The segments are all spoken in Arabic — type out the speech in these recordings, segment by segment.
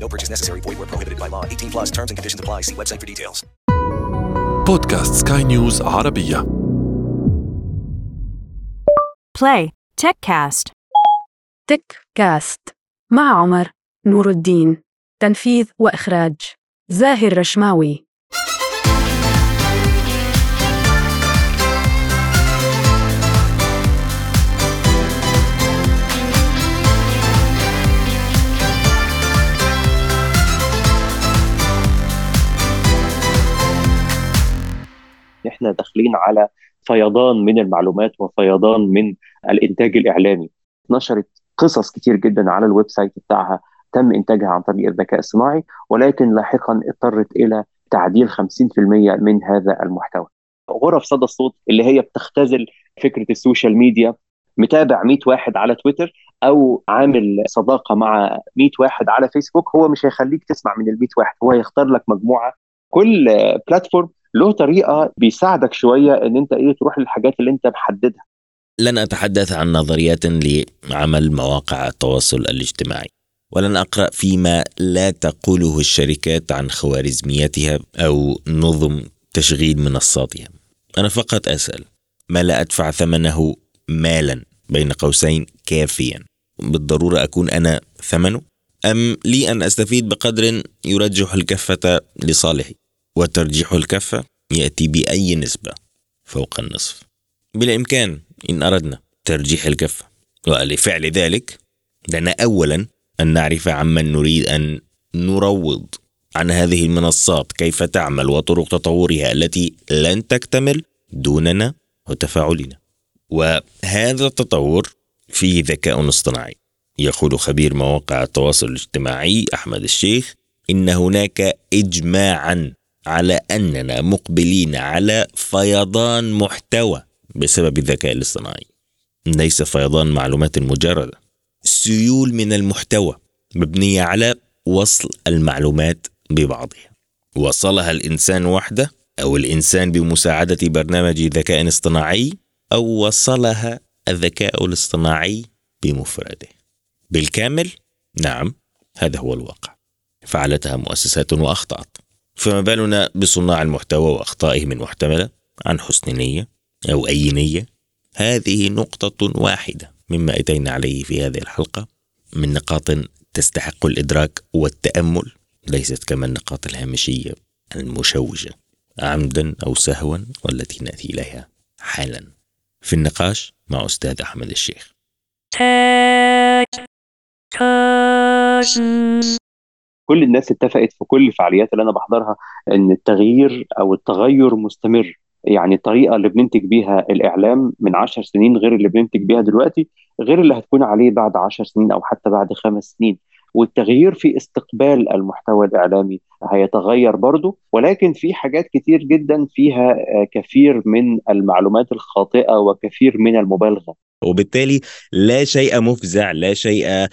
No purchase necessary. Void where prohibited by law. 18 plus terms and conditions apply. See website for details. بودكاست سكاي نيوز عربية Play TechCast. تك كاست مع عمر نور الدين تنفيذ وإخراج زاهر رشماوي إحنا داخلين على فيضان من المعلومات وفيضان من الإنتاج الإعلامي. نشرت قصص كتير جدا على ال website بتاعها تم إنتاجها عن طريق الذكاء الصناعي ولكن لاحقا اضطرت إلى تعديل 50% من هذا المحتوى. غرف صدى الصوت اللي هي بتختزل فكرة ال social media متابع 100 واحد على تويتر أو عامل صداقة مع 100 واحد على فيسبوك هو مش هيخليك تسمع من ال 100 واحد هو هيختار لك مجموعة. كل بلاتفورم له طريقة بيساعدك شوية إن أنت إيه تروح للحاجات اللي أنت محددها. لن أتحدث عن نظريات لعمل مواقع التواصل الاجتماعي ولن أقرأ فيما لا تقوله الشركات عن خوارزمياتها أو نظم تشغيل منصاتها. أنا فقط أسأل ما لا أدفع ثمنه مالا بين قوسين كافيا؟ بالضرورة أكون أنا ثمنه؟ أم لي أن أستفيد بقدر يرجح الكفة لصالحي؟ وترجيح الكفة يأتي بأي نسبة فوق النصف. بالإمكان إن أردنا ترجيح الكفة ولفعل ذلك لنا أولا أن نعرف عمن نريد أن نروض عن هذه المنصات كيف تعمل وطرق تطورها التي لن تكتمل دوننا وتفاعلنا. وهذا التطور فيه ذكاء اصطناعي. يقول خبير مواقع التواصل الاجتماعي أحمد الشيخ إن هناك إجماعا على أننا مقبلين على فيضان محتوى بسبب الذكاء الاصطناعي. ليس فيضان معلومات مجردة. سيول من المحتوى مبنية على وصل المعلومات ببعضها. وصلها الإنسان وحده أو الإنسان بمساعدة برنامج ذكاء اصطناعي أو وصلها الذكاء الاصطناعي بمفرده. بالكامل نعم هذا هو الواقع. فعلتها مؤسسات وأخطأت. فما بالنا بصناع المحتوى وأخطائهم المحتملة عن حسن نية أو أي نية. هذه نقطة واحدة مما أتينا عليه في هذه الحلقة من نقاط تستحق الإدراك والتأمل ليست كما النقاط الهامشية المشوشة عمدا أو سهوا والتي نأتي إليها حالا. في النقاش مع أستاذ أحمد الشيخ. كل الناس اتفقت في كل الفعاليات اللي أنا بحضرها إن التغيير أو التغير مستمر. يعني الطريقة اللي بننتج بيها الإعلام من عشر سنين غير اللي بننتج بيها دلوقتي غير اللي هتكون عليه بعد عشر سنين أو حتى بعد خمس سنين. والتغيير في استقبال المحتوى الإعلامي هيتغير برضه ولكن في حاجات كتير جدا فيها آه، كثير من المعلومات الخاطئة وكثير من المبالغة. وبالتالي لا شيء مفزع لا شيء آه،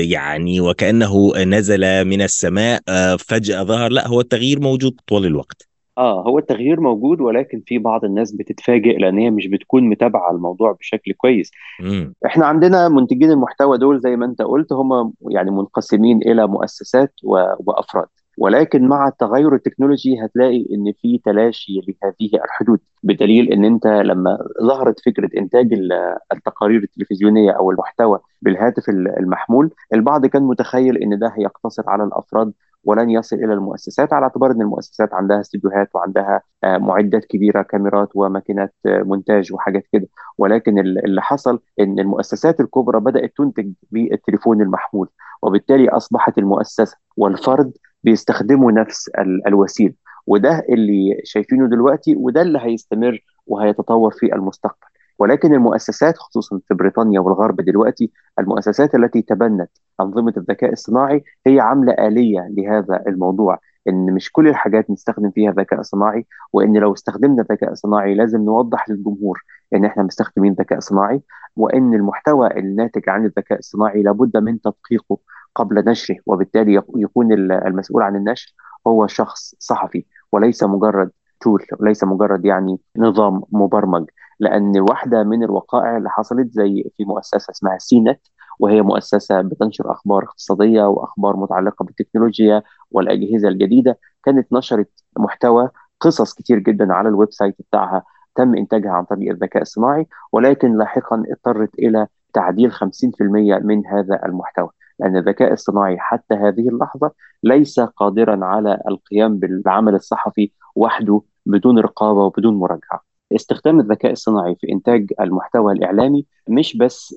يعني وكأنه نزل من السماء آه، فجأة ظهر. لا هو التغيير موجود طوال الوقت. آه هو التغيير موجود ولكن في بعض الناس بتتفاجئ لأن هي مش بتكون متابعة الموضوع بشكل كويس. مم. إحنا عندنا منتجين المحتوى دول زي ما أنت قلت هم يعني منقسمين إلى مؤسسات وأفراد. ولكن مع التغير التكنولوجي هتلاقي إن في تلاشي لهذه الحدود بدليل إن أنت لما ظهرت فكرة إنتاج ال- التقارير التلفزيونية أو المحتوى بالهاتف ال- المحمول البعض كان متخيل إن ده هيقتصر على الأفراد ولن يصل إلى المؤسسات على اعتبار إن المؤسسات عندها استديوهات وعندها آه، معدات كبيرة كاميرات وماكينات آه، مونتاج وحاجات كده. ولكن ال- اللي حصل إن المؤسسات الكبرى بدأت تنتج بالتليفون المحمول وبالتالي أصبحت المؤسسة والفرد بيستخدموا نفس ال- الوسيلة. وده اللي شايفينه دلوقتي وده اللي هيستمر وهيتطور في المستقبل. ولكن المؤسسات خصوصا في بريطانيا والغرب دلوقتي المؤسسات التي تبنت أنظمة الذكاء الصناعي هي عاملة آلية لهذا الموضوع إن مش كل الحاجات نستخدم فيها ذكاء صناعي وإن لو استخدمنا ذكاء صناعي لازم نوضح للجمهور إن إحنا مستخدمين ذكاء صناعي وإن المحتوى الناتج عن الذكاء الصناعي لابد من تدقيقه قبل نشره وبالتالي يكون المسؤول عن النشر هو شخص صحفي وليس مجرد تول وليس مجرد يعني نظام مبرمج. لأن واحدة من الوقائع اللي حصلت زي في مؤسسة اسمها سينت وهي مؤسسة بتنشر أخبار اقتصادية وأخبار متعلقة بالتكنولوجيا والأجهزة الجديدة كانت نشرت محتوى قصص كتير جدا على ال website بتاعها تم إنتاجها عن طريق الذكاء الصناعي ولكن لاحقا اضطرت إلى تعديل 50% من هذا المحتوى لأن الذكاء الصناعي حتى هذه اللحظة ليس قادرا على القيام بالعمل الصحفي وحده بدون رقابة وبدون مراجعة. استخدام الذكاء الصناعي في إنتاج المحتوى الإعلامي مش بس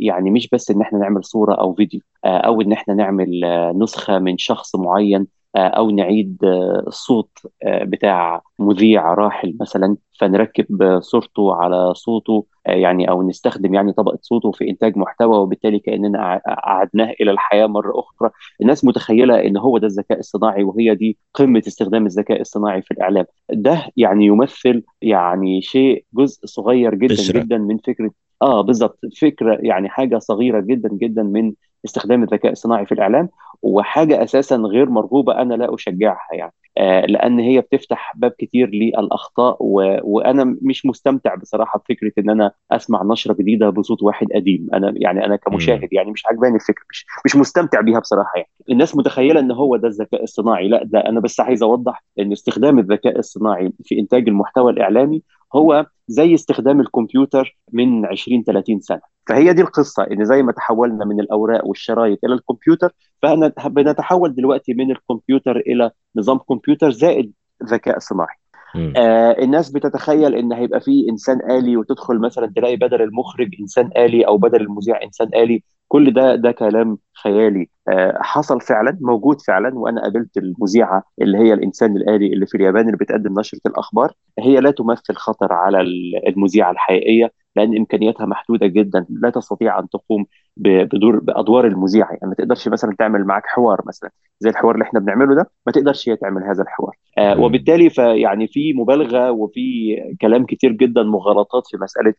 يعني مش بس إن إحنا نعمل صورة أو فيديو أو إن إحنا نعمل نسخة من شخص معين أو نعيد الصوت بتاع مذيع راحل مثلا فنركب صورته على صوته يعني أو نستخدم يعني طبقة صوته في إنتاج محتوى وبالتالي كأننا أعدناه إلى الحياة مرة أخرى الناس متخيلة إن هو ده الذكاء الصناعي وهي دي قمة استخدام الذكاء الصناعي في الإعلام ده يعني يمثل يعني شيء جزء صغير جدا بشرة. جدا من فكرة آه بالظبط فكرة يعني حاجة صغيرة جدا جدا من استخدام الذكاء الصناعي في الإعلام وحاجة أساسا غير مرغوبة أنا لا أشجعها يعني. آه لأن هي بتفتح باب كتير للأخطاء و... وأنا مش مستمتع بصراحة بفكرة إن أنا أسمع نشرة جديدة بصوت واحد قديم. أنا يعني أنا كمشاهد يعني مش عجباني الفكرة مش مش مستمتع بيها بصراحة يعني. الناس متخيلة إن هو ده الذكاء الصناعي. لا ده أنا بس عايز أوضح إن استخدام الذكاء الصناعي في إنتاج المحتوى الإعلامي هو زي استخدام الكمبيوتر من 20 30 سنة. فهي دي القصة إن زي ما تحولنا من الأوراق والشرايط إلى الكمبيوتر فبنتحول دلوقتي من الكمبيوتر إلى نظام كمبيوتر زائد ذكاء صناعي. آه الناس بتتخيل إن هيبقى في إنسان آلي وتدخل مثلا تلاقي بدل المخرج إنسان آلي أو بدل المذيع إنسان آلي. كل ده ده كلام خيالي. آه حصل فعلا موجود فعلا وأنا قابلت المذيعة اللي هي الإنسان الآلي اللي في اليابان اللي بتقدم نشرة الأخبار. هي لا تمثل خطر على المذيعة الحقيقية. لأن إمكانياتها محدودة جدا لا تستطيع أن تقوم بدور بأدوار المذيعة. يعني ما تقدرش مثلا تعمل معاك حوار مثلا زي الحوار اللي إحنا بنعمله ده ما تقدرش هي تعمل هذا الحوار. آه وبالتالي فيعني في مبالغة وفي كلام كتير جدا مغالطات في مسألة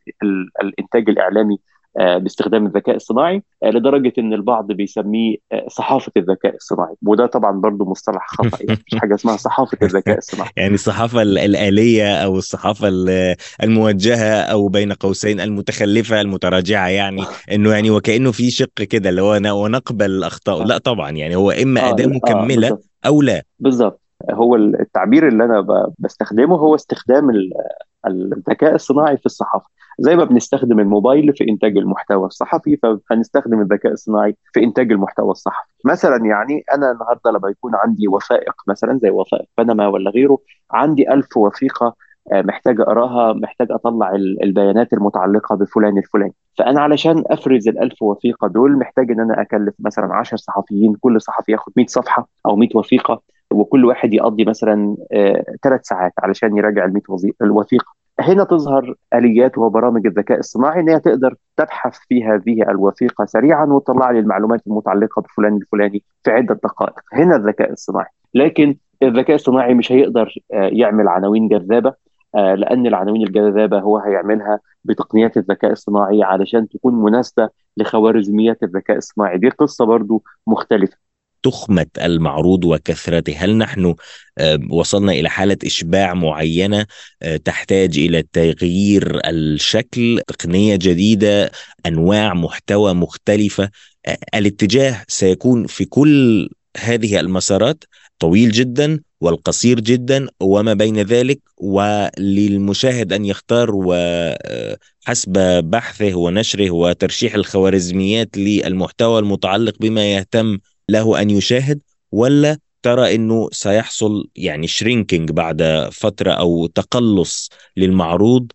الإنتاج الإعلامي باستخدام الذكاء الصناعي لدرجة إن البعض بيسميه صحافة الذكاء الصناعي. وده طبعا برضو مصطلح خطأ يعني مش حاجة اسمها صحافة الذكاء الصناعي. يعني الصحافة الآلية أو الصحافة الموجهة أو بين قوسين المتخلفة المتراجعة يعني إنه يعني وكأنه في شق كده اللي هو ونقبل الأخطاء. لا طبعا يعني هو إما أداة مكملة آه أو لا. بالظبط. هو التعبير اللي أنا بستخدمه هو استخدام الذكاء الصناعي في الصحافة. زي ما بنستخدم الموبايل في إنتاج المحتوى الصحفي فهنستخدم الذكاء الصناعي في إنتاج المحتوى الصحفي. مثلا يعني أنا النهارده لما يكون عندي وثائق مثلا زي وثائق بنما ولا غيره عندي ألف وثيقة محتاج أقراها محتاج أطلع البيانات المتعلقة بفلان الفلاني. فأنا علشان أفرز الألف وثيقة دول محتاج إن أنا أكلف مثلا 10 صحفيين كل صحفي ياخد 100 صفحة أو 100 وثيقة وكل واحد يقضي مثلا ثلاث ساعات علشان يراجع ال 100 الوثيقه هنا تظهر آليات وبرامج الذكاء الصناعي إن هي تقدر تبحث في هذه الوثيقة سريعا وتطلع لي المعلومات المتعلقة بفلان الفلاني في عدة دقائق. هنا الذكاء الصناعي لكن الذكاء الصناعي مش هيقدر يعمل عناوين جذابة لأن العناوين الجذابة هو هيعملها بتقنيات الذكاء الصناعي علشان تكون مناسبة لخوارزميات الذكاء الصناعي دي قصة برضو مختلفة. تخمة المعروض وكثرته. هل نحن وصلنا إلى حالة إشباع معينة تحتاج إلى تغيير الشكل تقنية جديدة أنواع محتوى مختلفة؟ الاتجاه سيكون في كل هذه المسارات طويل جدا والقصير جدا وما بين ذلك وللمشاهد أن يختار وحسب بحثه ونشره وترشيح الخوارزميات للمحتوى المتعلق بما يهتم له أن يشاهد ولا ترى إنه سيحصل يعني شرينكينج بعد فترة أو تقلص للمعروض؟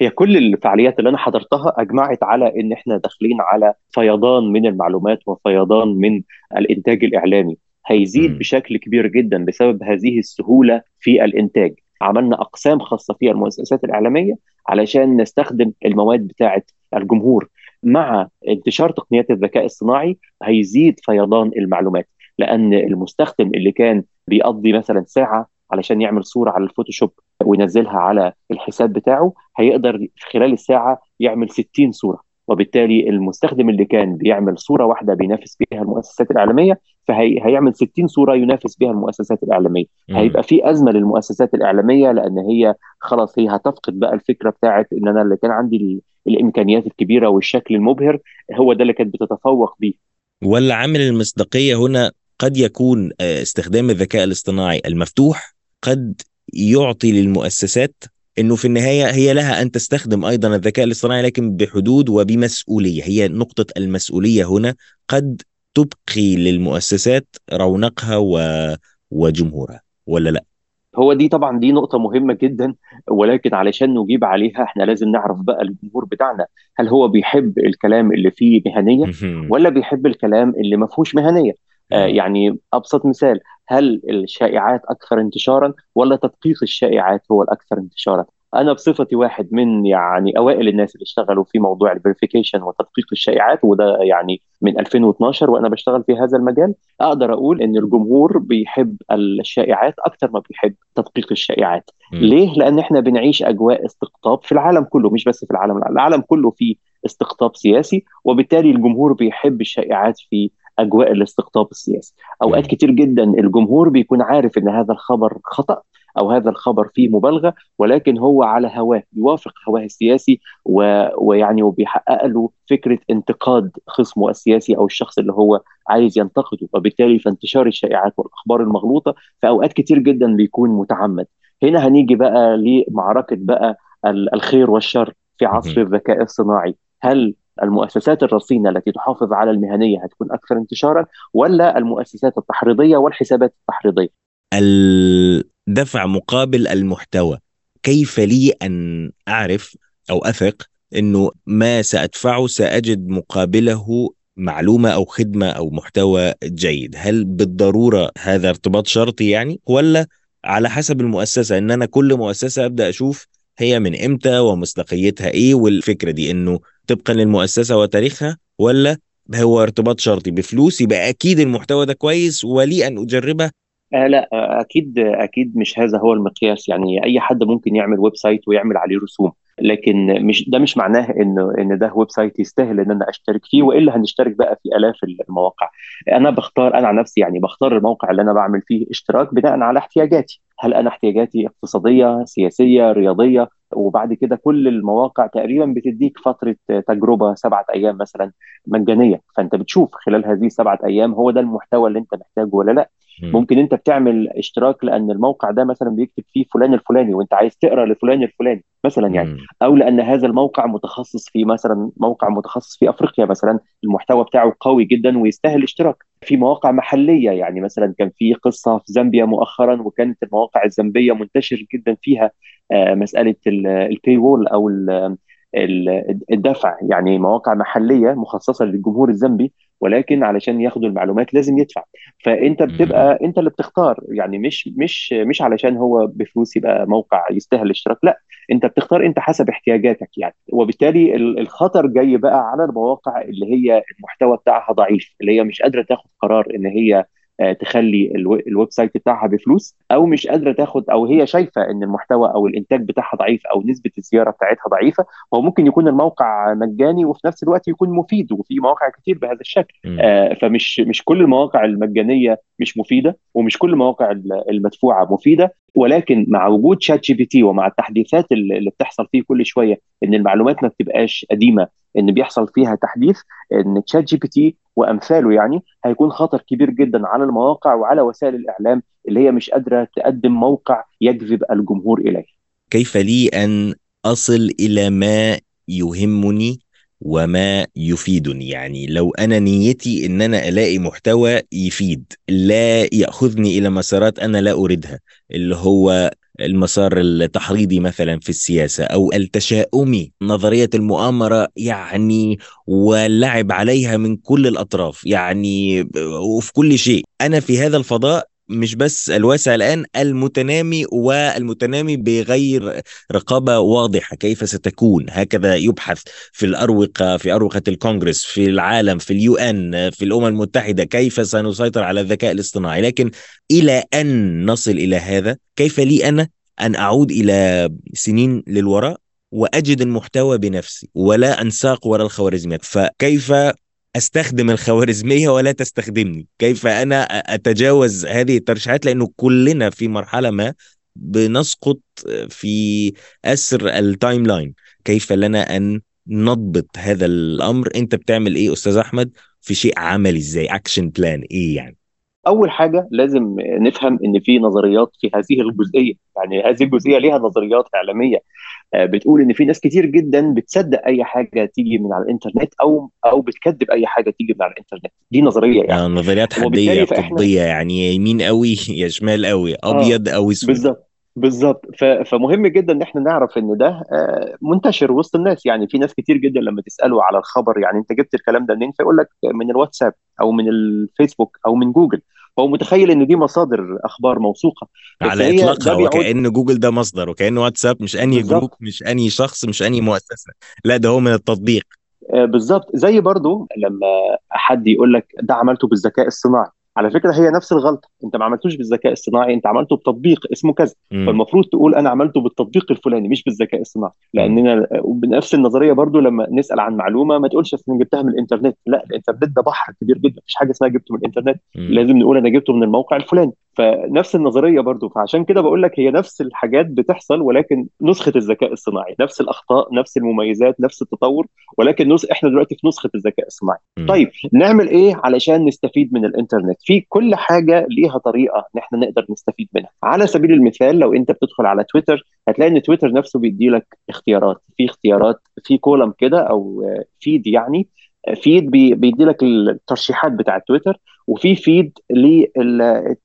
هي كل الفعاليات اللي أنا حضرتها أجمعت على إن إحنا داخلين على فيضان من المعلومات وفيضان من الإنتاج الإعلامي. هيزيد م. بشكل كبير جدا بسبب هذه السهولة في الإنتاج. عملنا أقسام خاصة فيها المؤسسات الإعلامية علشان نستخدم المواد بتاعه الجمهور. مع انتشار تقنيات الذكاء الصناعي هيزيد فيضان المعلومات لأن المستخدم اللي كان بيقضي مثلا ساعة علشان يعمل صورة على الفوتوشوب وينزلها على الحساب بتاعه هيقدر في خلال الساعة يعمل 60 صورة. وبالتالي المستخدم اللي كان بيعمل صورة واحدة بينافس بيها المؤسسات الإعلامية فهيعمل 60 صورة ينافس بها المؤسسات الإعلامية. مم. هيبقى في أزمة للمؤسسات الإعلامية لأن هي خلاص هي هتفقد بقى الفكرة بتاعت إن أنا اللي كان عندي ال- الإمكانيات الكبيرة والشكل المبهر هو ده اللي كانت بتتفوق بيه. ولا عامل المصداقية هنا قد يكون آه، استخدام الذكاء الاصطناعي المفتوح قد يعطي للمؤسسات إنه في النهاية هي لها أن تستخدم أيضا الذكاء الاصطناعي لكن بحدود وبمسؤولية. هي نقطة المسؤولية هنا قد تبقي للمؤسسات رونقها و... وجمهورها ولا لا؟ هو دي طبعا دي نقطة مهمة جدا ولكن علشان نجيب عليها إحنا لازم نعرف بقى الجمهور بتاعنا هل هو بيحب الكلام اللي فيه مهنية ولا بيحب الكلام اللي ما فيهوش مهنية آه يعني أبسط مثال هل الشائعات أكثر انتشارا ولا تدقيق الشائعات هو الأكثر انتشارا؟ أنا بصفتي واحد من يعني أوائل الناس اللي اشتغلوا في موضوع الفيريفيكيشن وتدقيق الشائعات وده يعني من 2012 وأنا بشتغل في هذا المجال أقدر أقول إن الجمهور بيحب الشائعات أكثر ما بيحب تدقيق الشائعات مم. ليه؟ لأن إحنا بنعيش أجواء استقطاب في العالم كله مش بس في العالم العالم كله فيه استقطاب سياسي وبالتالي الجمهور بيحب الشائعات في أجواء الاستقطاب السياسي أوقات. كتير جدا الجمهور بيكون عارف إن هذا الخبر خطأ أو هذا الخبر فيه مبالغة ولكن هو على هواه بيوافق هواه السياسي و... ويعني وبيحقق له فكرة انتقاد خصمه السياسي أو الشخص اللي هو عايز ينتقده. وبالتالي فانتشار الشائعات والأخبار المغلوطة في أوقات كتير جدا بيكون متعمد. هنا هنيجي بقى لمعركة بقى ال- الخير والشر في عصر. الذكاء الصناعي. هل المؤسسات الرصينة التي تحافظ على المهنية هتكون أكثر انتشارا ولا المؤسسات التحريضية والحسابات التحريضية؟ الدفع مقابل المحتوى. كيف لي أن أعرف أو أثق إنه ما سأدفعه سأجد مقابله معلومة أو خدمة أو محتوى جيد؟ هل بالضرورة هذا ارتباط شرطي يعني؟ ولا على حسب المؤسسة إن أنا كل مؤسسة أبدأ أشوف هي من إمتى ومصداقيتها إيه والفكرة دي إنه طبقا للمؤسسة وتاريخها ولا هو ارتباط شرطي؟ بفلوس يبقى أكيد المحتوى ده كويس ولي أن أجربه آه لا آه أكيد أكيد مش هذا هو المقياس. يعني أي حد ممكن يعمل website ويعمل عليه رسوم. لكن مش ده مش معناه انه إن ده website يستاهل إن أنا أشترك فيه وإلا هنشترك بقى في آلاف المواقع. أنا بختار أنا عن نفسي يعني بختار الموقع اللي أنا بعمل فيه اشتراك بناء على احتياجاتي. هل أنا احتياجاتي اقتصادية سياسية رياضية؟ وبعد كده كل المواقع تقريبا بتديك فترة تجربة سبعة أيام مثلا مجانية. فأنت بتشوف خلال هذه السبعه أيام هو ده المحتوى اللي أنت محتاجه ولا لا. ممكن انت بتعمل اشتراك لأن الموقع ده مثلا بيكتب فيه فلان الفلاني وانت عايز تقرأ لفلان الفلاني مثلا يعني. أو لأن هذا الموقع متخصص في مثلا موقع متخصص في أفريقيا مثلا المحتوى بتاعه قوي جدا ويستاهل اشتراك. في مواقع محلية يعني مثلا كان في قصة في زامبيا مؤخرا وكانت المواقع الزامبية منتشر جدا فيها آه مسألة البي وول أو ال الدفع. يعني مواقع محلية مخصصة للجمهور الزامبي ولكن علشان ياخدوا المعلومات لازم يدفع. فأنت بتبقى أنت اللي بتختار. يعني مش مش مش علشان هو بفلوس يبقى موقع يستاهل الاشتراك لا أنت بتختار أنت حسب احتياجاتك يعني. وبالتالي الخطر جاي بقى على المواقع اللي هي المحتوى بتاعها ضعيف اللي هي مش قادرة تاخد قرار إن هي تخلي ال website بتاعها بفلوس أو مش قادرة تاخد أو هي شايفة إن المحتوى أو الإنتاج بتاعها ضعيف أو نسبة الزيارة بتاعتها ضعيفة هو ممكن يكون الموقع مجاني وفي نفس الوقت يكون مفيد وفي مواقع كتير بهذا الشكل. آه فمش مش كل المواقع المجانية مش مفيدة ومش كل المواقع المدفوعة مفيدة. ولكن مع وجود ChatGPT ومع التحديثات اللي بتحصل فيه كل شوية إن المعلومات ما بتبقاش قديمة إن بيحصل فيها تحديث إن ChatGPT وأمثاله يعني هيكون خطر كبير جدا على المواقع وعلى وسائل الإعلام اللي هي مش قادرة تقدم موقع يجذب الجمهور إليه. كيف لي أن أصل إلى ما يهمني وما يفيدني. يعني لو أنا نيتي إن أنا ألاقي محتوى يفيد لا يأخذني إلى مسارات أنا لا أريدها اللي هو المسار التحريضي مثلا في السياسة أو التشاؤمي. نظرية المؤامرة يعني واللعب عليها من كل الأطراف يعني وفي كل شيء. أنا في هذا الفضاء مش بس الواسع الآن المتنامي والمتنامي بغير رقابة واضحة. كيف ستكون؟ هكذا يبحث في الأروقة في أروقة الكونغرس في العالم في اليو أن في الأمم المتحدة. كيف سنسيطر على الذكاء الاصطناعي؟ لكن إلى أن نصل إلى هذا كيف لي أنا أن أعود إلى سنين للوراء وأجد المحتوى بنفسي ولا أنساق وراء الخوارزميات؟ فكيف أستخدم الخوارزمية ولا تستخدمني؟ كيف أنا أتجاوز هذه الترشيحات؟ لأنه كلنا في مرحلة ما بنسقط في أسر ال timeline كيف لنا أن نضبط هذا الأمر؟ أنت بتعمل إيه أستاذ أحمد؟ في شيء عملي إزاي؟ action plan إيه يعني؟ أول حاجة لازم نفهم إن في نظريات في هذه الجزئية. يعني هذه الجزئية ليها نظريات إعلامية. بتقول إن في ناس كتير جدا بتصدق أي حاجة تيجي من على الإنترنت أو أو بتكذب أي حاجة تيجي من على الإنترنت. دي نظرية يعني. آه نظريات حدية قطبيه يعني يا يمين قوي يا شمال قوي أبيض آه أو أسود. بالظبط بالظبط. فمهم جدا إن إحنا نعرف إن ده آه، منتشر وسط الناس. يعني في ناس كتير جدا لما تساله على الخبر يعني أنت جبت الكلام ده منين فيقول لك من الواتساب أو من الفيسبوك أو من جوجل. هو متخيل إن دي مصادر أخبار موثوقة على إطلاقها وكأن جوجل ده مصدر وكأن واتساب مش أنهي group مش أنهي شخص مش أنهي مؤسسة. لا ده هو من التطبيق. آه، بالظبط. زي برضو لما حد يقول لك ده عملته بالذكاء الصناعي. على فكرة هي نفس الغلطة. انت ما عملتوش بالذكاء الصناعي انت عملته بتطبيق اسمه كذا. فالمفروض تقول أنا عملته بالتطبيق الفلاني مش بالذكاء الصناعي لأننا بنفس النظرية برضو لما نسأل عن معلومة ما تقولش أصل جبتها من الإنترنت. لا الإنترنت ده بحر كبير جدا. مفيش حاجة اسمها جبته من الإنترنت. مم. لازم نقول أنا جبته من الموقع الفلاني. فنفس النظرية برضو فعشان كده بقول لك هي نفس الحاجات بتحصل ولكن نسخة الذكاء الصناعي نفس الأخطاء نفس المميزات نفس التطور ولكن نس... إحنا دلوقتي في نسخة الذكاء الصناعي. م. طيب نعمل إيه علشان نستفيد من الإنترنت؟ في كل حاجة ليها طريقة إن إحنا نقدر نستفيد منها. على سبيل المثال لو أنت بتدخل على تويتر هتلاقي إن تويتر نفسه بيدي لك اختيارات. في اختيارات في column كده أو feed يعني feed بيدي لك الترشيحات بتاعه تويتر وفي feed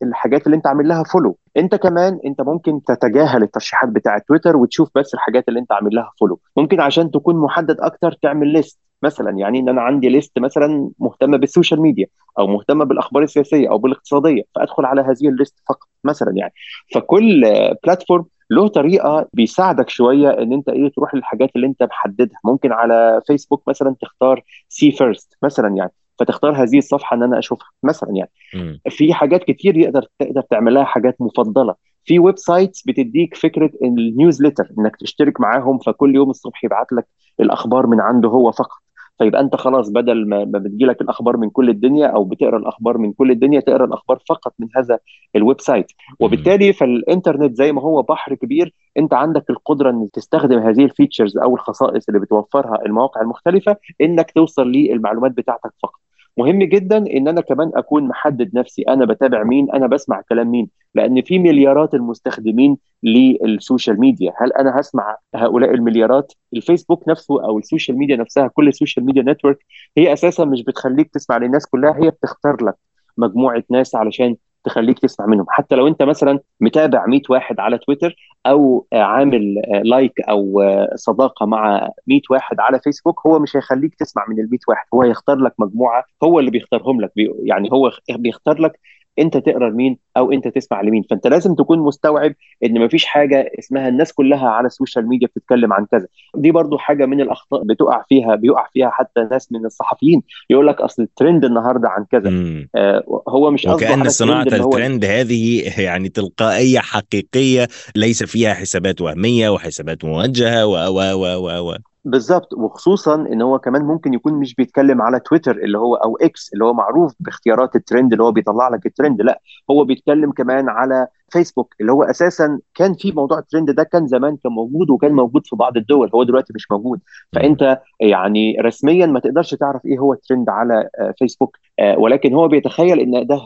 للحاجات اللي انت عامل لها follow انت كمان انت ممكن تتجاهل الترشيحات بتاعه تويتر وتشوف بس الحاجات اللي انت عامل لها follow ممكن عشان تكون محدد أكتر تعمل list مثلا يعني إن أنا عندي list مثلا مهتمه بال social media أو مهتمه بالأخبار السياسية أو بالاقتصادية فأدخل على هذه ال list فقط مثلا يعني. فكل platform له طريقة بيساعدك شوية إن أنت إيه تروح للحاجات اللي أنت محددها. ممكن على فيسبوك مثلا تختار see first مثلا يعني. فتختار هذه الصفحة إن أنا أشوفها مثلا يعني. م. في حاجات كتير يقدر تقدر تعمل لها حاجات مفضلة. في websites بتديك فكرة ال newsletter إنك تشترك معاهم فكل يوم الصبح يبعت لك الأخبار من عنده هو فقط. فيبقى أنت خلاص بدل ما بتجي لك الأخبار من كل الدنيا أو بتقرأ الأخبار من كل الدنيا تقرأ الأخبار فقط من هذا ال website. وبالتالي فالإنترنت زي ما هو بحر كبير أنت عندك القدرة ان تستخدم هذه ال features أو الخصائص اللي بتوفرها المواقع المختلفة إنك توصل للمعلومات بتاعتك فقط. مهم جدا إن أنا كمان أكون محدد نفسي أنا بتابع مين أنا بسمع كلام مين. لأن في مليارات المستخدمين لل social media. هل أنا هسمع هؤلاء المليارات؟ الفيسبوك نفسه أو ال social media نفسها كل ال social media network هي أساسا مش بتخليك تسمع للناس كلها هي بتختار لك مجموعة ناس علشان تخليك تسمع منهم. حتى لو انت مثلا متابع 100 واحد على تويتر أو عامل like أو صداقة مع 100 واحد على فيسبوك هو مش هيخليك تسمع من ال 100 واحد. هو هيختار لك مجموعة هو اللي بيختارهم لك. يعني هو بيختار لك انت تقرا لمين أو انت تسمع لمين. فانت لازم تكون مستوعب ان مفيش حاجة اسمها الناس كلها على ال social media بتتكلم عن كذا. دي برضو حاجة من الأخطاء بتقع فيها بيقع فيها حتى ناس من الصحفيين يقول لك أصل الترند النهارده عن كذا. آه هو مش قصده وكأن صناعة الترند هذه يعني تلقائية حقيقية ليس فيها حسابات وهمية وحسابات موجهة و و و و بالظبط. وخصوصا إن هو كمان ممكن يكون مش بيتكلم على تويتر اللي هو أو إكس اللي هو معروف باختيارات الترند اللي هو بيطلع لك الترند لا. هو بيتكلم كمان على فيسبوك اللي هو أساسا كان في موضوع الترند ده كان زمان كان موجود وكان موجود في بعض الدول هو دلوقتي مش موجود. فأنت يعني رسميا ما تقدرش تعرف إيه هو الترند على فيسبوك آه، ولكن هو بيتخيل إن ده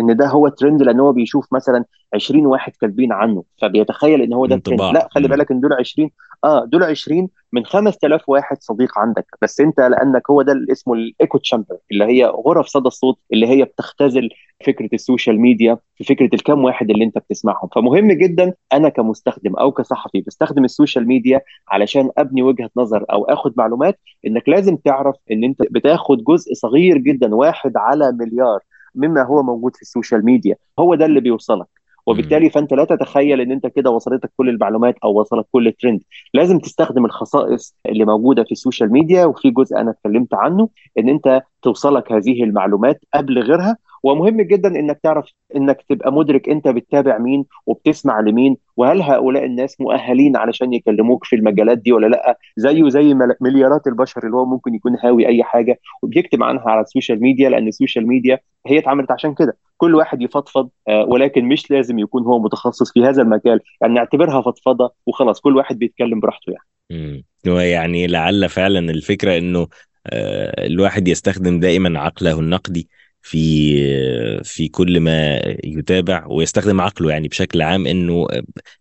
إن ده هو الترند لأن هو بيشوف مثلا 20 واحد كاتبين عنه فبيتخيل إن هو ده الترند لا خلي بالك إن دول 20 آه دول 20 من 5000 واحد صديق عندك. بس أنت لأنك هو ده اللي اسمه ال echo chamber اللي هي غرف صدى الصوت اللي هي بتختزل فكرة ال social media في فكرة الكم واحد اللي أنت بتسمعهم. فمهم جدا أنا كمستخدم أو كصحفي بستخدم ال social media علشان أبني وجهة نظر أو آخد معلومات إنك لازم تعرف إن أنت بتاخد جزء صغير جدا واحد على مليار مما هو موجود في ال social media. هو ده اللي بيوصلك. وبالتالي فانت لا تتخيل ان انت كده وصلتك كل المعلومات أو وصلك كل الترند. لازم تستخدم الخصائص اللي موجودة في ال social media وفي جزء أنا اتكلمت عنه إن أنت توصلك هذه المعلومات قبل غيرها ومهم جدا إنك تعرف إنك تبقى مدرك أنت بتتابع مين وبتسمع لمين وهل هؤلاء الناس مؤهلين علشان يكلموك في المجالات دي ولا لأ؟ زيه زي مل- مليارات البشر اللي هو ممكن يكون هاوي أي حاجة وبيكتب عنها على السوشيال ميديا لأن السوشيال ميديا هي اتعملت عشان كده. كل واحد يفضفض آه، ولكن مش لازم يكون هو متخصص في هذا المجال. يعني نعتبرها فضفضة وخلاص كل واحد بيتكلم براحته يعني. مم. ويعني لعل فعلا الفكرة إنه آه، الواحد يستخدم دائما عقله النقدي. في في كل ما يتابع ويستخدم عقله يعني بشكل عام إنه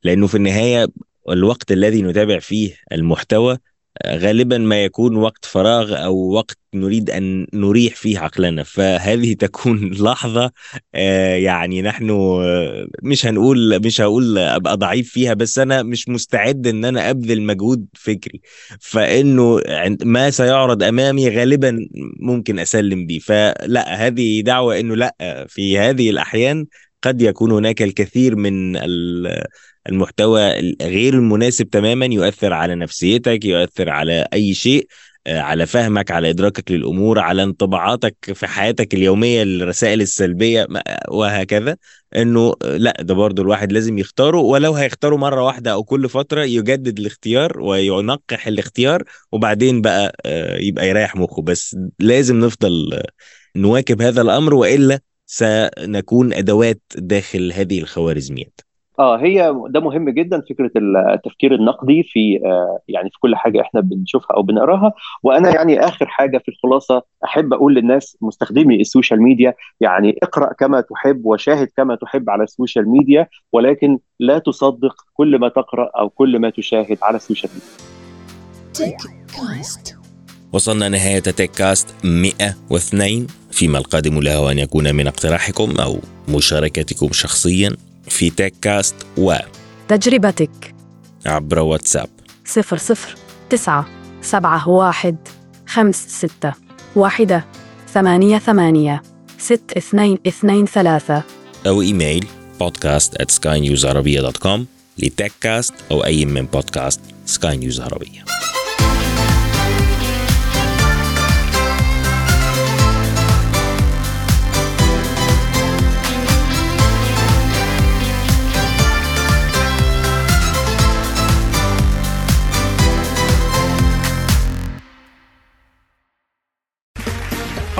لأنه في النهاية الوقت الذي نتابع فيه المحتوى غالبا ما يكون وقت فراغ أو وقت نريد أن نريح فيه عقلنا. فهذه تكون لحظة آه، يعني نحن آه، مش هنقول مش هقول أبقى ضعيف فيها بس أنا مش مستعد إن أنا أبذل مجهود فكري. فإنه ما سيعرض أمامي غالبا ممكن أسلم بيه. فلا هذه دعوة إنه لا في هذه الأحيان قد يكون هناك الكثير من ال- المحتوى غير المناسب تماما يؤثر على نفسيتك يؤثر على أي شيء آه، على فهمك على إدراكك للأمور على انطباعاتك في حياتك اليومية الرسائل السلبية وهكذا. إنه لا ده برضو الواحد لازم يختاره. ولو هيختاره مرة واحدة أو كل فترة يجدد الاختيار وينقح الاختيار وبعدين بقى آه، يبقى يريح مخه. بس لازم نفضل آه، نواكب هذا الأمر وإلا سنكون أدوات داخل هذه الخوارزميات. آه هي ده مهم جدا فكرة التفكير النقدي في آه يعني في كل حاجة إحنا بنشوفها أو بنقراها. وأنا يعني آخر حاجة في الخلاصة أحب أقول للناس مستخدمي السوشيال ميديا. يعني اقرأ كما تحب وشاهد كما تحب على السوشيال ميديا ولكن لا تصدق كل ما تقرأ أو كل ما تشاهد على السوشيال ميديا. وصلنا نهاية تيك كاست 102 فيما القادم له أن يكون من اقتراحكم أو مشاركتكم شخصيا في تيك كاست تجربتك. وعبر واتساب. صفر صفر تسعة سبعة واحد خمس ستة واحدة ثمانية ثمانية ست اثنين اثنين ثلاثة. أو إيميل podcast at skynewsarabia.com لتيك كاست أو أي من بودكاست سكاي نيوز عربية